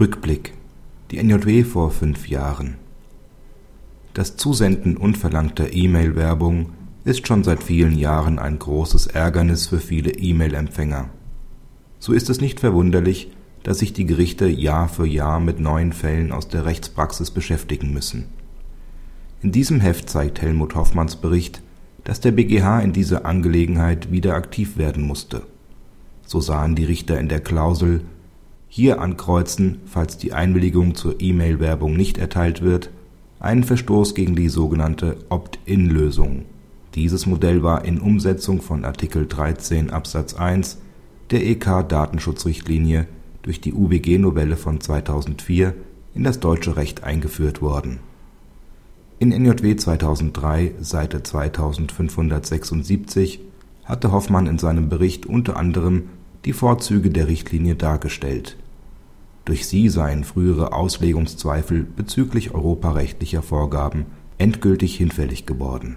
Rückblick Die NJW vor fünf Jahren Das Zusenden unverlangter E-Mail-Werbung ist schon seit vielen Jahren ein großes Ärgernis für viele E-Mail-Empfänger. So ist es nicht verwunderlich, dass sich die Gerichte Jahr für Jahr mit neuen Fällen aus der Rechtspraxis beschäftigen müssen. In diesem Heft zeigt Helmut Hoffmanns Bericht, dass der BGH in dieser Angelegenheit wieder aktiv werden musste. So sahen die Richter in der Klausel hier ankreuzen, falls die Einwilligung zur E-Mail-Werbung nicht erteilt wird, einen Verstoß gegen die sogenannte Opt-in-Lösung. Dieses Modell war in Umsetzung von Artikel 13 Absatz 1 der EK-Datenschutzrichtlinie durch die UWG-Novelle von 2004 in das deutsche Recht eingeführt worden. In NJW 2003, Seite 2576, hatte Hoffmann in seinem Bericht unter anderem die Vorzüge der Richtlinie dargestellt durch sie seien frühere Auslegungszweifel bezüglich europarechtlicher Vorgaben endgültig hinfällig geworden